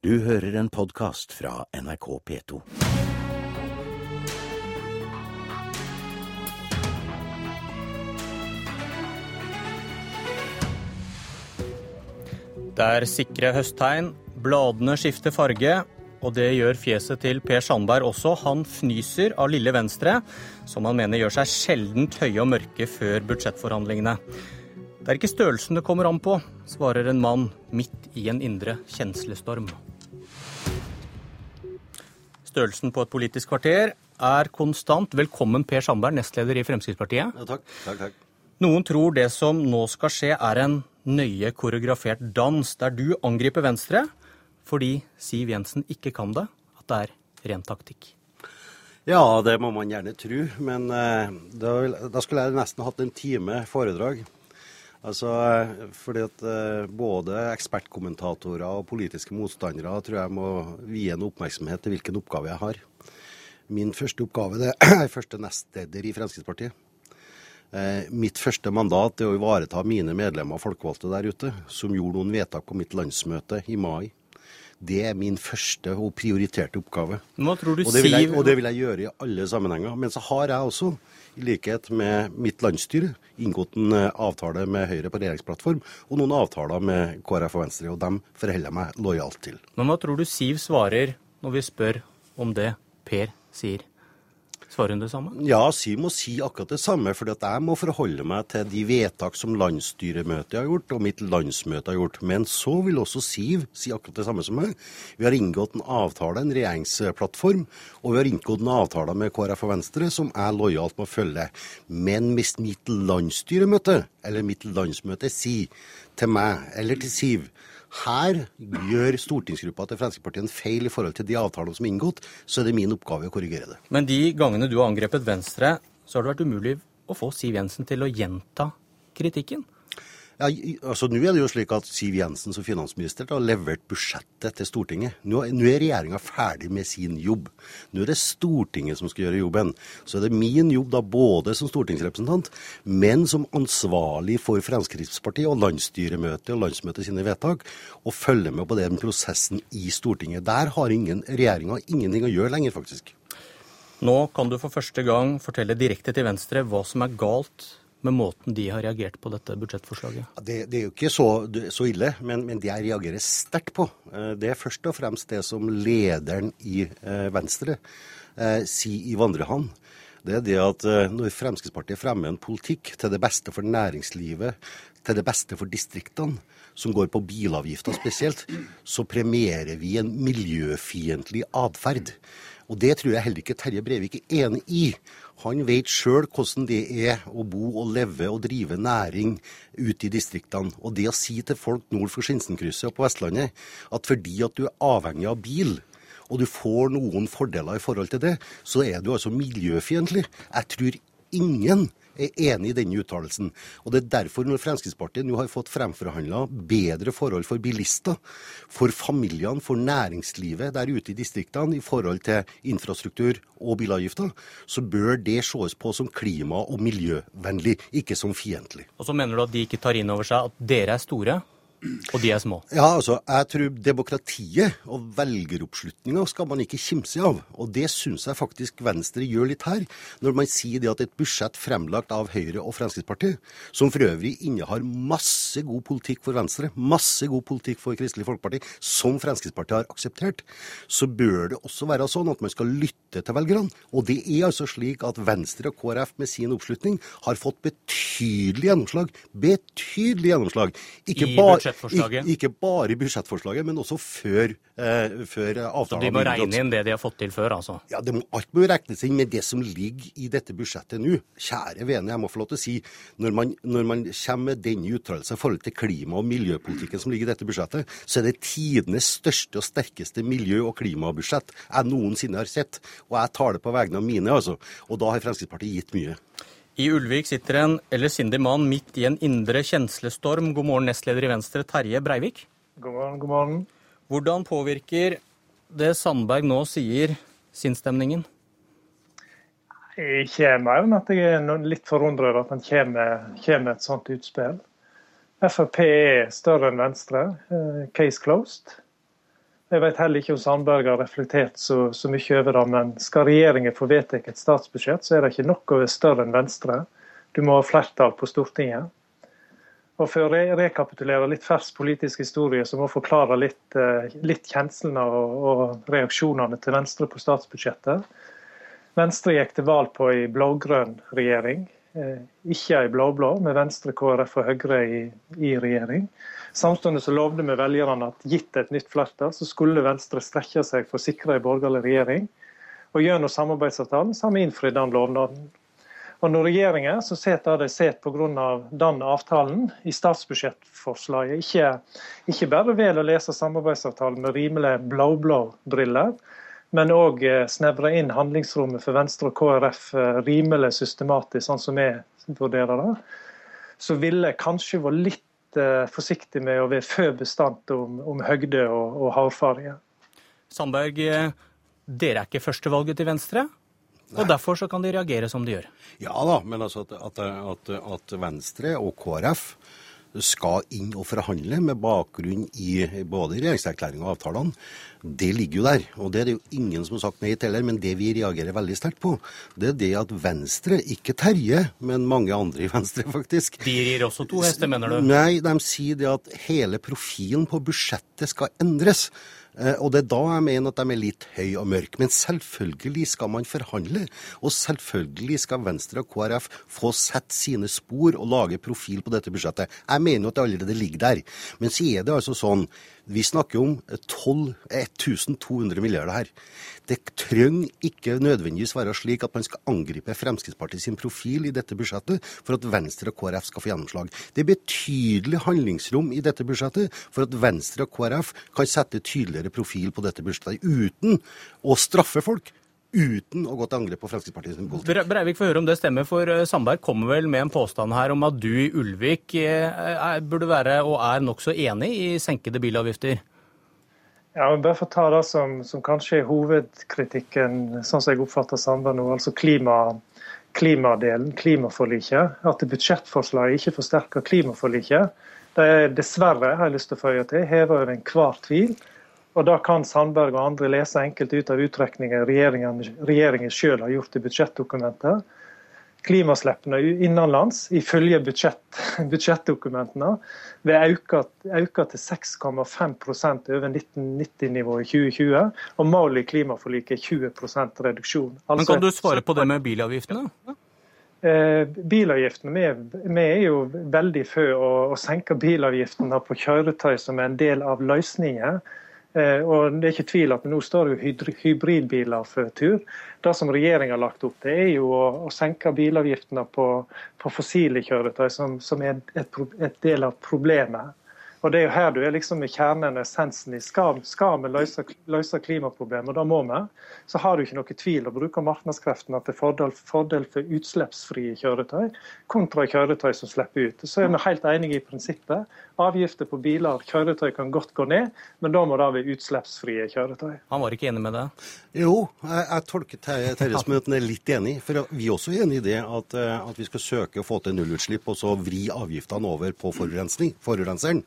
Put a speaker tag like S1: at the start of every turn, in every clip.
S1: Du hører en podkast fra NRK P2.
S2: Det er sikre høsttegn, bladene skifter farge, og det gjør fjeset til Per Sandberg også. Han fnyser av lille Venstre, som han mener gjør seg sjeldent høye og mørke før budsjettforhandlingene. Det er ikke størrelsen det kommer an på, svarer en mann midt i en indre kjenslestorm. Størrelsen på et politisk kvarter er konstant. Velkommen, Per Sandberg, nestleder i Fremskrittspartiet.
S3: Ja, takk, takk, takk.
S2: Noen tror det som nå skal skje, er en nøye koreografert dans, der du angriper Venstre fordi Siv Jensen ikke kan det, at det er ren taktikk.
S3: Ja, det må man gjerne tro, men eh, da, da skulle jeg nesten hatt en time foredrag. Altså, fordi at eh, både ekspertkommentatorer og politiske motstandere tror jeg må vie en oppmerksomhet til hvilken oppgave jeg har. Min første oppgave det er første nestleder i Fremskrittspartiet. Eh, mitt første mandat er å ivareta mine medlemmer og folkevalgte der ute, som gjorde noen vedtak på mitt landsmøte i mai. Det er min første og prioriterte oppgave.
S2: Hva tror du
S3: Og det, vil jeg, og det vil jeg gjøre i alle sammenhenger. Men så har jeg også, i likhet med mitt landsstyre, inngått en eh, avtale med Høyre på regjeringsplattform, og noen avtaler med KrF og Venstre, og dem forholder jeg meg lojalt til.
S2: Men hva tror du Siv svarer når vi spør om det Per sier? Svarer hun det samme?
S3: Ja, Siv må si akkurat det samme, for jeg må forholde meg til de vedtak som landsstyremøtet har gjort, og mitt landsmøte har gjort. Men så vil også Siv si akkurat det samme som meg. Vi har inngått en avtale, en regjeringsplattform, og vi har inngått en avtale med KrF og Venstre som jeg lojalt må følge. Men hvis mitt landsstyremøte, eller mitt landsmøte, sier til meg, eller til Siv, her gjør stortingsgruppa til Fremskrittspartiet en feil i forhold til de avtalene som er inngått, så er det min oppgave å korrigere det.
S2: Men de gangene du har angrepet Venstre, så har det vært umulig å få Siv Jensen til å gjenta kritikken.
S3: Ja, altså Nå er det jo slik at Siv Jensen som finansminister har levert budsjettet til Stortinget. Nå, nå er regjeringa ferdig med sin jobb. Nå er det Stortinget som skal gjøre jobben. Så er det min jobb da både som stortingsrepresentant, men som ansvarlig for Fremskrittspartiet og landsstyremøtet og landsmøtet sine vedtak, å følge med på den prosessen i Stortinget. Der har ingen regjeringa ingenting å gjøre lenger, faktisk.
S2: Nå kan du for første gang fortelle direkte til Venstre hva som er galt med måten de har reagert på dette budsjettforslaget.
S3: Det, det er jo ikke så, så ille, men, men det jeg reagerer sterkt på, eh, det er først og fremst det som lederen i eh, Venstre eh, sier i Vandrehallen. Det er det at når Fremskrittspartiet fremmer en politikk til det beste for næringslivet, til det beste for distriktene, som går på bilavgifter spesielt, så premierer vi en miljøfiendtlig atferd. Og det tror jeg heller ikke Terje Breivik er enig i. Han vet sjøl hvordan det er å bo og leve og drive næring ute i distriktene. Og det å si til folk nord for Skinsenkrysset og på Vestlandet at fordi at du er avhengig av bil, og du får noen fordeler i forhold til det, så er du altså miljøfiendtlig. Jeg tror ingen er enig i denne uttalelsen. Og det er derfor når Fremskrittspartiet nå har fått fremforhandla bedre forhold for bilister, for familiene, for næringslivet der ute i distriktene i forhold til infrastruktur og bilavgifter, så bør det ses på som klima- og miljøvennlig, ikke som fiendtlig.
S2: Og så mener du at de ikke tar inn over seg at dere er store, og de er små.
S3: Ja, altså, jeg tror demokratiet og velgeroppslutninga skal man ikke kimse av. Og det syns jeg faktisk Venstre gjør litt her, når man sier det at et budsjett fremlagt av Høyre og Fremskrittspartiet, som for øvrig innehar masse god politikk for Venstre, masse god politikk for Kristelig Folkeparti, som Fremskrittspartiet har akseptert, så bør det også være sånn at man skal lytte til velgerne. Og det er altså slik at Venstre og KrF med sin oppslutning har fått betydelig gjennomslag. Betydelig gjennomslag. Ikke bare-
S2: budsjettforslaget?
S3: Ikke, ikke bare i budsjettforslaget, men også før, eh, før
S2: Så de må regne inn det de har fått til før, altså.
S3: Ja, det må, Alt må regnes inn med det som ligger i dette budsjettet nå. Kjære vene, jeg må få lov til å si, når man, når man kommer med denne uttalelsen i forhold til klima- og miljøpolitikken som ligger i dette budsjettet, så er det tidenes største og sterkeste miljø- og klimabudsjett jeg noensinne har sett. Og jeg tar det på vegne av mine, altså. Og da har Fremskrittspartiet gitt mye.
S2: I Ulvik sitter en ellers-sindig mann midt i en indre kjenslestorm. God morgen, nestleder i Venstre, Terje Breivik.
S4: God morgen, god morgen.
S2: Hvordan påvirker det Sandberg nå sier, sinnsstemningen?
S4: Jeg kommer enn at jeg er litt forundret over at han kommer, med et sånt utspill. Frp er større enn Venstre. eh, Case closed. Jeg vet heller ikke om Sandberg har reflektert så, så mye over det, men skal regjeringen få vedtatt et statsbudsjett, så er det ikke være større enn Venstre. Du må ha flertall på Stortinget. Og For å re rekapitulere litt fersk politisk historie, så må jeg forklare litt, eh, litt kjenslene og, og reaksjonene til Venstre på statsbudsjettet. Venstre gikk til valg på en blå-grønn regjering, ikke ei blå-blå, med Venstre, KrF og Høyre i, i regjering. Samtidig så lovde vi velgerne at gitt et nytt flertall, så skulle Venstre strekke seg for å sikre en borgerlig regjering. Og Gjennom samarbeidsavtalen så har vi innfridd den lovnaden. Og når regjeringen som sitter der de sitter pga. den avtalen i statsbudsjettforslaget, ikke, ikke bare velger å lese samarbeidsavtalen med rimelig blå-blå briller, men òg eh, snevre inn handlingsrommet for Venstre og KrF eh, rimelig systematisk, sånn som vi vurderer det, så ville jeg kanskje vært litt eh, forsiktig med å være før bestandt om, om høgde og, og hardfarge.
S2: Sandberg, dere er ikke førstevalget til Venstre? Og derfor så kan de reagere som de gjør.
S3: Ja da, men altså at, at, at Venstre og KrF skal inn og forhandle med bakgrunn i både regjeringserklæringa og avtalene, det ligger jo der. Og det er det jo ingen som har sagt nei til heller. Men det vi reagerer veldig sterkt på, det er det at Venstre, ikke Terje, men mange andre i Venstre faktisk
S2: De gir også to hester, mener du?
S3: Nei, de sier det at hele profilen på budsjettet skal endres. Eh, og det er da jeg mener at de er litt høy og mørke. Men selvfølgelig skal man forhandle. Og selvfølgelig skal Venstre og KrF få sett sine spor og lage profil på dette budsjettet. Jeg mener jo at det allerede ligger der. Men så er det altså sånn vi snakker om 12, 1200 milliarder her. Det trenger ikke nødvendigvis være slik at man skal angripe Fremskrittspartiet sin profil i dette budsjettet for at Venstre og KrF skal få gjennomslag. Det er betydelig handlingsrom i dette budsjettet for at Venstre og KrF kan sette tydeligere profil på dette budsjettet uten å straffe folk uten å gå til angrep på Fremskrittspartiet sin politikk.
S2: Breivik får høre om det stemmer, for eh, Sandberg kommer vel med en påstand her om at du i Ulvik er, burde være og er nokså enig i senkede bilavgifter?
S4: Ja, men bare for å ta det som, som, kanskje er hovedkritikken, sånn som jeg oppfatter Sandberg nå, altså klima, klimadelen, klimaforliket. At budsjettforslaget ikke forsterker klimaforliket. Det er dessverre, har jeg lyst til å føye til, hever over enhver tvil og Da kan Sandberg og andre lese enkelt ut av uttrekninger regjeringen, regjeringen selv har gjort i budsjettdokumentet. Klimaslippene innenlands, ifølge budsjett, budsjettdokumentene, vil øke, øke til 6,5% over 1990-nivået i 2020. Og målet i klimaforliket er 20% reduksjon.
S2: Altså, Men Kan du svare på det med bilavgiftene?
S4: Eh, bilavgiftene, vi, vi, er jo veldig for å, å senke bilavgiftene på kjøretøy som er en del av løsningen og det er ikke tvil at Nå står jo hybridbiler for tur. Det som regjeringa har lagt opp til, er jo å senke bilavgiftene på, på fossile kjøretøy, som, som er et, et, del av problemet. Og Det er jo her du er liksom i kjernen, essensen i skal, skal vi løse, løse klimaproblemet, og da må vi, så har du ikke noe tvil å bruke markedskreftene til fordel, fordel, for utslippsfrie kjøretøy kontra kjøretøy som slipper ut. Så er vi helt enige i prinsippet. Avgifter på biler og kjøretøy kan godt gå ned, men da må det være utslippsfrie kjøretøy.
S2: Han var ikke enig med det?
S3: Jo, jeg, jeg tolker Terje som at han er litt enig. For vi er også enig i det at, eh, at vi skal søke å få til nullutslipp og så vri avgiftene over på forurenseren.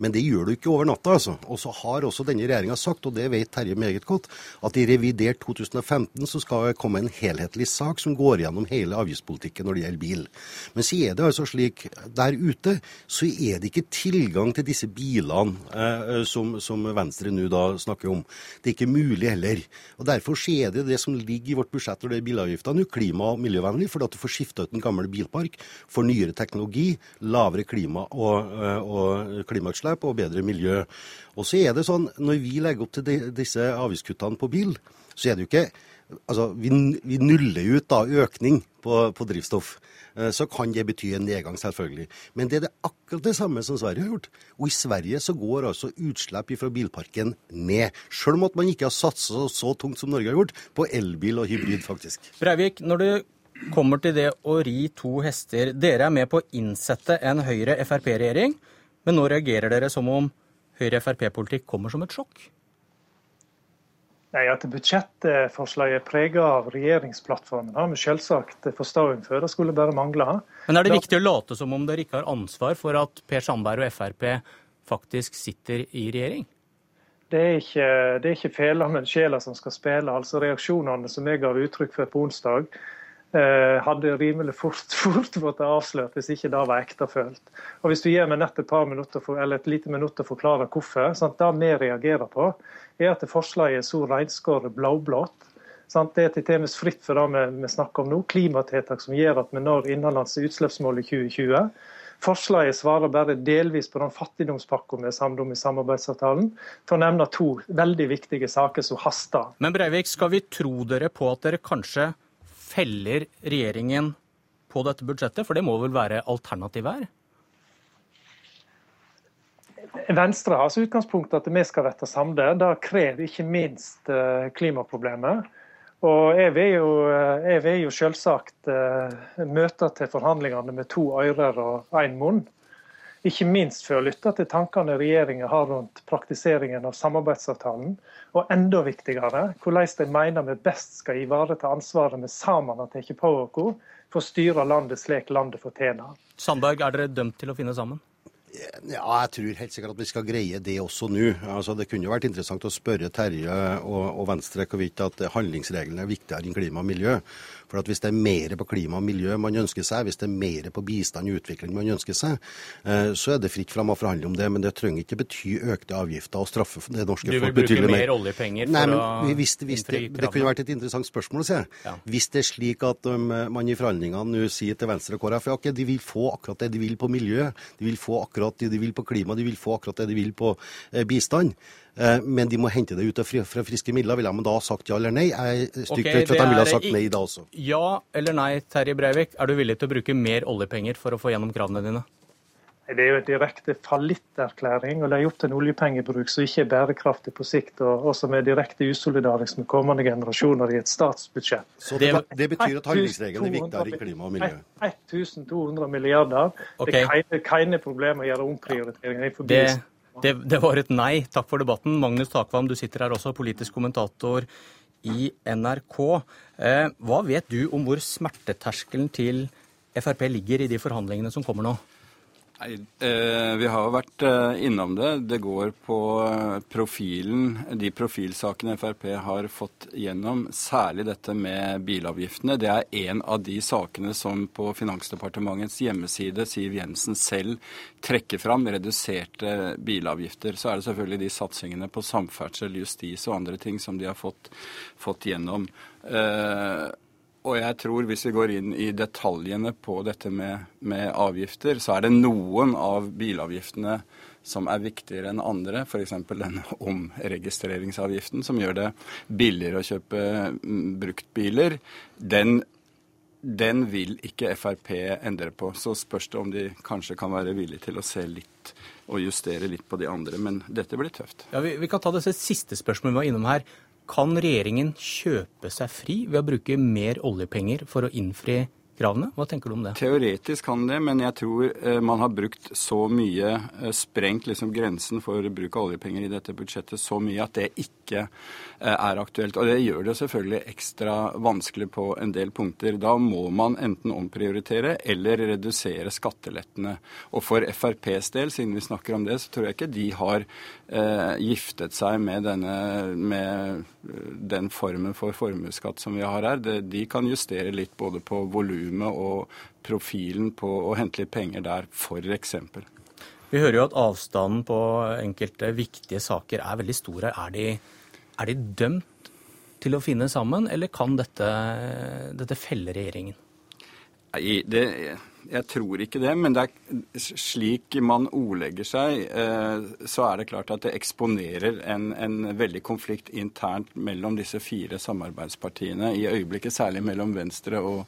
S3: Men det gjør du ikke over natta, altså. Og så har også denne regjeringa sagt, og det vet Terje meget godt, at i revidert 2015 så skal det komme en helhetlig sak som går gjennom hele avgiftspolitikken når det gjelder bil. Men så er det altså slik der ute, så er det ikke tilgang til disse bilene eh, som, som, Venstre nå da snakker om. Det er ikke mulig heller. Og Derfor er det det som ligger i vårt budsjett når det er bilavgifter nå, klima- og miljøvennlig, fordi at du får skifta ut en gammel bilpark, får nyere teknologi, lavere klima og, eh, og klimautslipp utslipp og bedre miljø. Og så er det sånn, Når vi legger opp til de, disse avgiftskuttene på bil, så er det jo ikke Altså, vi, vi nuller ut da økning på, på, drivstoff. Eh, så kan det bety en nedgang, selvfølgelig. Men det er det akkurat det samme som Sverige har gjort. Og i Sverige så går altså utslipp fra bilparken ned. Selv om at man ikke har satsa så tungt som Norge har gjort på elbil og hybrid, faktisk.
S2: Breivik, når du kommer til det å ri to hester. Dere er med på å innsette en Høyre-Frp-regjering. Men nå reagerer dere som om Høyre-Frp-politikk kommer som et sjokk?
S4: Nei, At budsjettforslaget er preget av regjeringsplattformen, har vi selvsagt forståelse for. Det skulle bare mangle.
S2: Men er det viktig å late som om dere ikke har ansvar for at Per Sandberg og Frp faktisk sitter i regjering?
S4: Det er ikke, det er ikke fela, men sjela som skal spille. Altså Reaksjonene som jeg gav uttrykk for på onsdag, hadde rimelig fort, fort blitt avslørt hvis ikke det var ektefølt. Og Hvis du gir meg nett et par minutter for, eller et lite minutt å forklare hvorfor sant? Det vi reagerer på, er at forslaget er så reinskåret blåblått. Sant? Det er til dels fritt for det vi, vi snakker om nå, klimatiltak som gjør at vi når innenlands utslippsmål i 2020. Forslaget svarer bare delvis på den fattigdomspakka vi er samlet om i samarbeidsavtalen, til å nevne to veldig viktige saker som haster.
S2: Men Breivik, skal vi tro dere på at dere kanskje feller regjeringen på dette budsjettet? For det må vel være alternativet her?
S4: Venstre har som utgangspunktet at vi skal være samlet. Det krever ikke minst eh, klimaproblemet. Og jeg vil jo, eh, jo selvsagt uh, møte til forhandlingene med to ører og én munn. Ikke minst for å lytte til tankene regjeringen har rundt praktiseringen av samarbeidsavtalen. Og enda viktigere, hvordan de mener vi best skal ivareta ansvaret vi sammen har tatt på oss for å styre landet slik landet fortjener.
S2: Sandberg, er dere dømt til å finne sammen?
S3: Ja, jeg tror helt sikkert at vi skal greie det også nå. Altså, det kunne jo vært interessant å spørre Terje og, og Venstre hvorvidt at handlingsreglene er viktigere enn klima og miljø. For at Hvis det er mer på klima og miljø man ønsker seg, hvis det er mer på bistand og utvikling man ønsker seg, eh, så er det fritt fram å forhandle om det. Men det trenger ikke bety økte avgifter og straffe det norske folk
S2: betydelig mer. Du vil bruke mer oljepenger
S3: for å hvis, hvis det, det kunne vært et interessant spørsmål å se. Ja. Hvis det er slik at um, man i forhandlingene nå sier til Venstre og KrF at de vil få akkurat det de vil på miljø, de vil få akkurat det de vil på klima, de vil få akkurat det de vil på eh, bistand. Eh, men de må hente det ut fra friske midler. Ville de da sagt ja eller nei? Jeg er stygt okay, redd for at de ville ha sagt nei da også.
S2: Ja eller nei, Terje Breivik. Er du villig til å bruke mer oljepenger for å få gjennom kravene dine?
S4: Det er jo en direkte fallitterklæring å legge opp til en oljepengebruk som ikke er bærekraftig på sikt, og, og som er direkte usolidarisk med kommende generasjoner i et statsbudsjett.
S3: Så det, det betyr at handlingsregelen er viktigere i klima og miljø?
S4: 1200 milliarder. Okay. Det er keine problem å gjøre omprioriteringer i forbindelse
S2: det det, det, var et nei. Takk for debatten. Magnus Takvam, du sitter her også, politisk kommentator i NRK. Eh, hva vet du om hvor smerteterskelen til Frp ligger i de forhandlingene som kommer nå?
S5: Nei, eh, Vi har jo vært eh, innom det. Det går på eh, profilen, de profilsakene Frp har fått gjennom. Særlig dette med bilavgiftene. Det er en av de sakene som på Finansdepartementets hjemmeside Siv Jensen selv trekker fram. Reduserte bilavgifter. Så er det selvfølgelig de satsingene på samferdsel, justis og andre ting som de har fått, fått gjennom. Eh, og jeg tror hvis vi går inn i detaljene på dette med, med, avgifter, så er det noen av bilavgiftene som er viktigere enn andre. F.eks. denne omregistreringsavgiften som gjør det billigere å kjøpe mm, bruktbiler. Den, den vil ikke Frp endre på. Så spørs det om de kanskje kan være villige til å se litt og justere litt på de andre. Men dette blir tøft.
S2: Ja, vi, vi kan ta det siste spørsmålet vi var innom her. Kan regjeringen kjøpe seg fri ved å bruke mer oljepenger for å innfri kravene? Hva tenker du om det?
S5: Teoretisk kan det, men jeg tror eh, man har brukt så mye, eh, sprengt liksom grensen for bruk av oljepenger i dette budsjettet så mye at det ikke eh, er aktuelt. Og det gjør det selvfølgelig ekstra vanskelig på en del punkter. Da må man enten omprioritere eller redusere skattelettene. Og for FrPs del, siden vi snakker om det, så tror jeg ikke de har giftet seg med, denne, med den formen for formuesskatt som vi har her. De kan justere litt både på volumet og profilen på å hente litt penger der, f.eks.
S2: Vi hører jo at avstanden på enkelte viktige saker er veldig store. Er de, er de dømt til å finne sammen, eller kan dette, dette felle regjeringen?
S5: Nei, det, jeg tror ikke det. Men det er slik man ordlegger seg, eh, så er det klart at det eksponerer en, en, veldig konflikt internt mellom disse fire samarbeidspartiene. I øyeblikket særlig mellom Venstre og,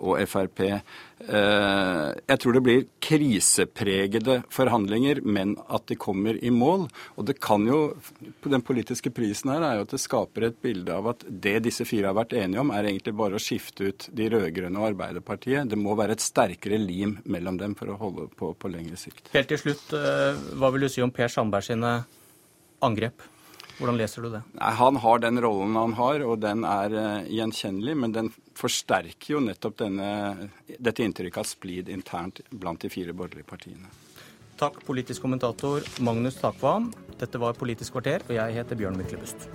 S5: og Frp. Eh, jeg tror det blir krisepregede forhandlinger, men at de kommer i mål. Og det kan jo, Den politiske prisen her er jo at det skaper et bilde av at det disse fire har vært enige om, er egentlig bare å skifte ut de rød-grønne og Arbeiderpartiet. Det må være et sterkere lim mellom dem for å holde på på lengre sikt.
S2: Helt til slutt, eh, hva vil du si om Per Sandberg sine angrep? Hvordan leser du det?
S5: Han har den rollen han har, og den er eh, gjenkjennelig. Men den forsterker jo nettopp denne, dette inntrykket av splid internt blant de fire borgerlige partiene.
S2: Takk, politisk kommentator Magnus Takvam. Dette var Politisk kvarter, og jeg heter Bjørn Myklebust.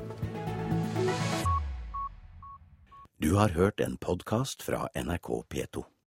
S1: Du har hørt en podkast fra NRK P2.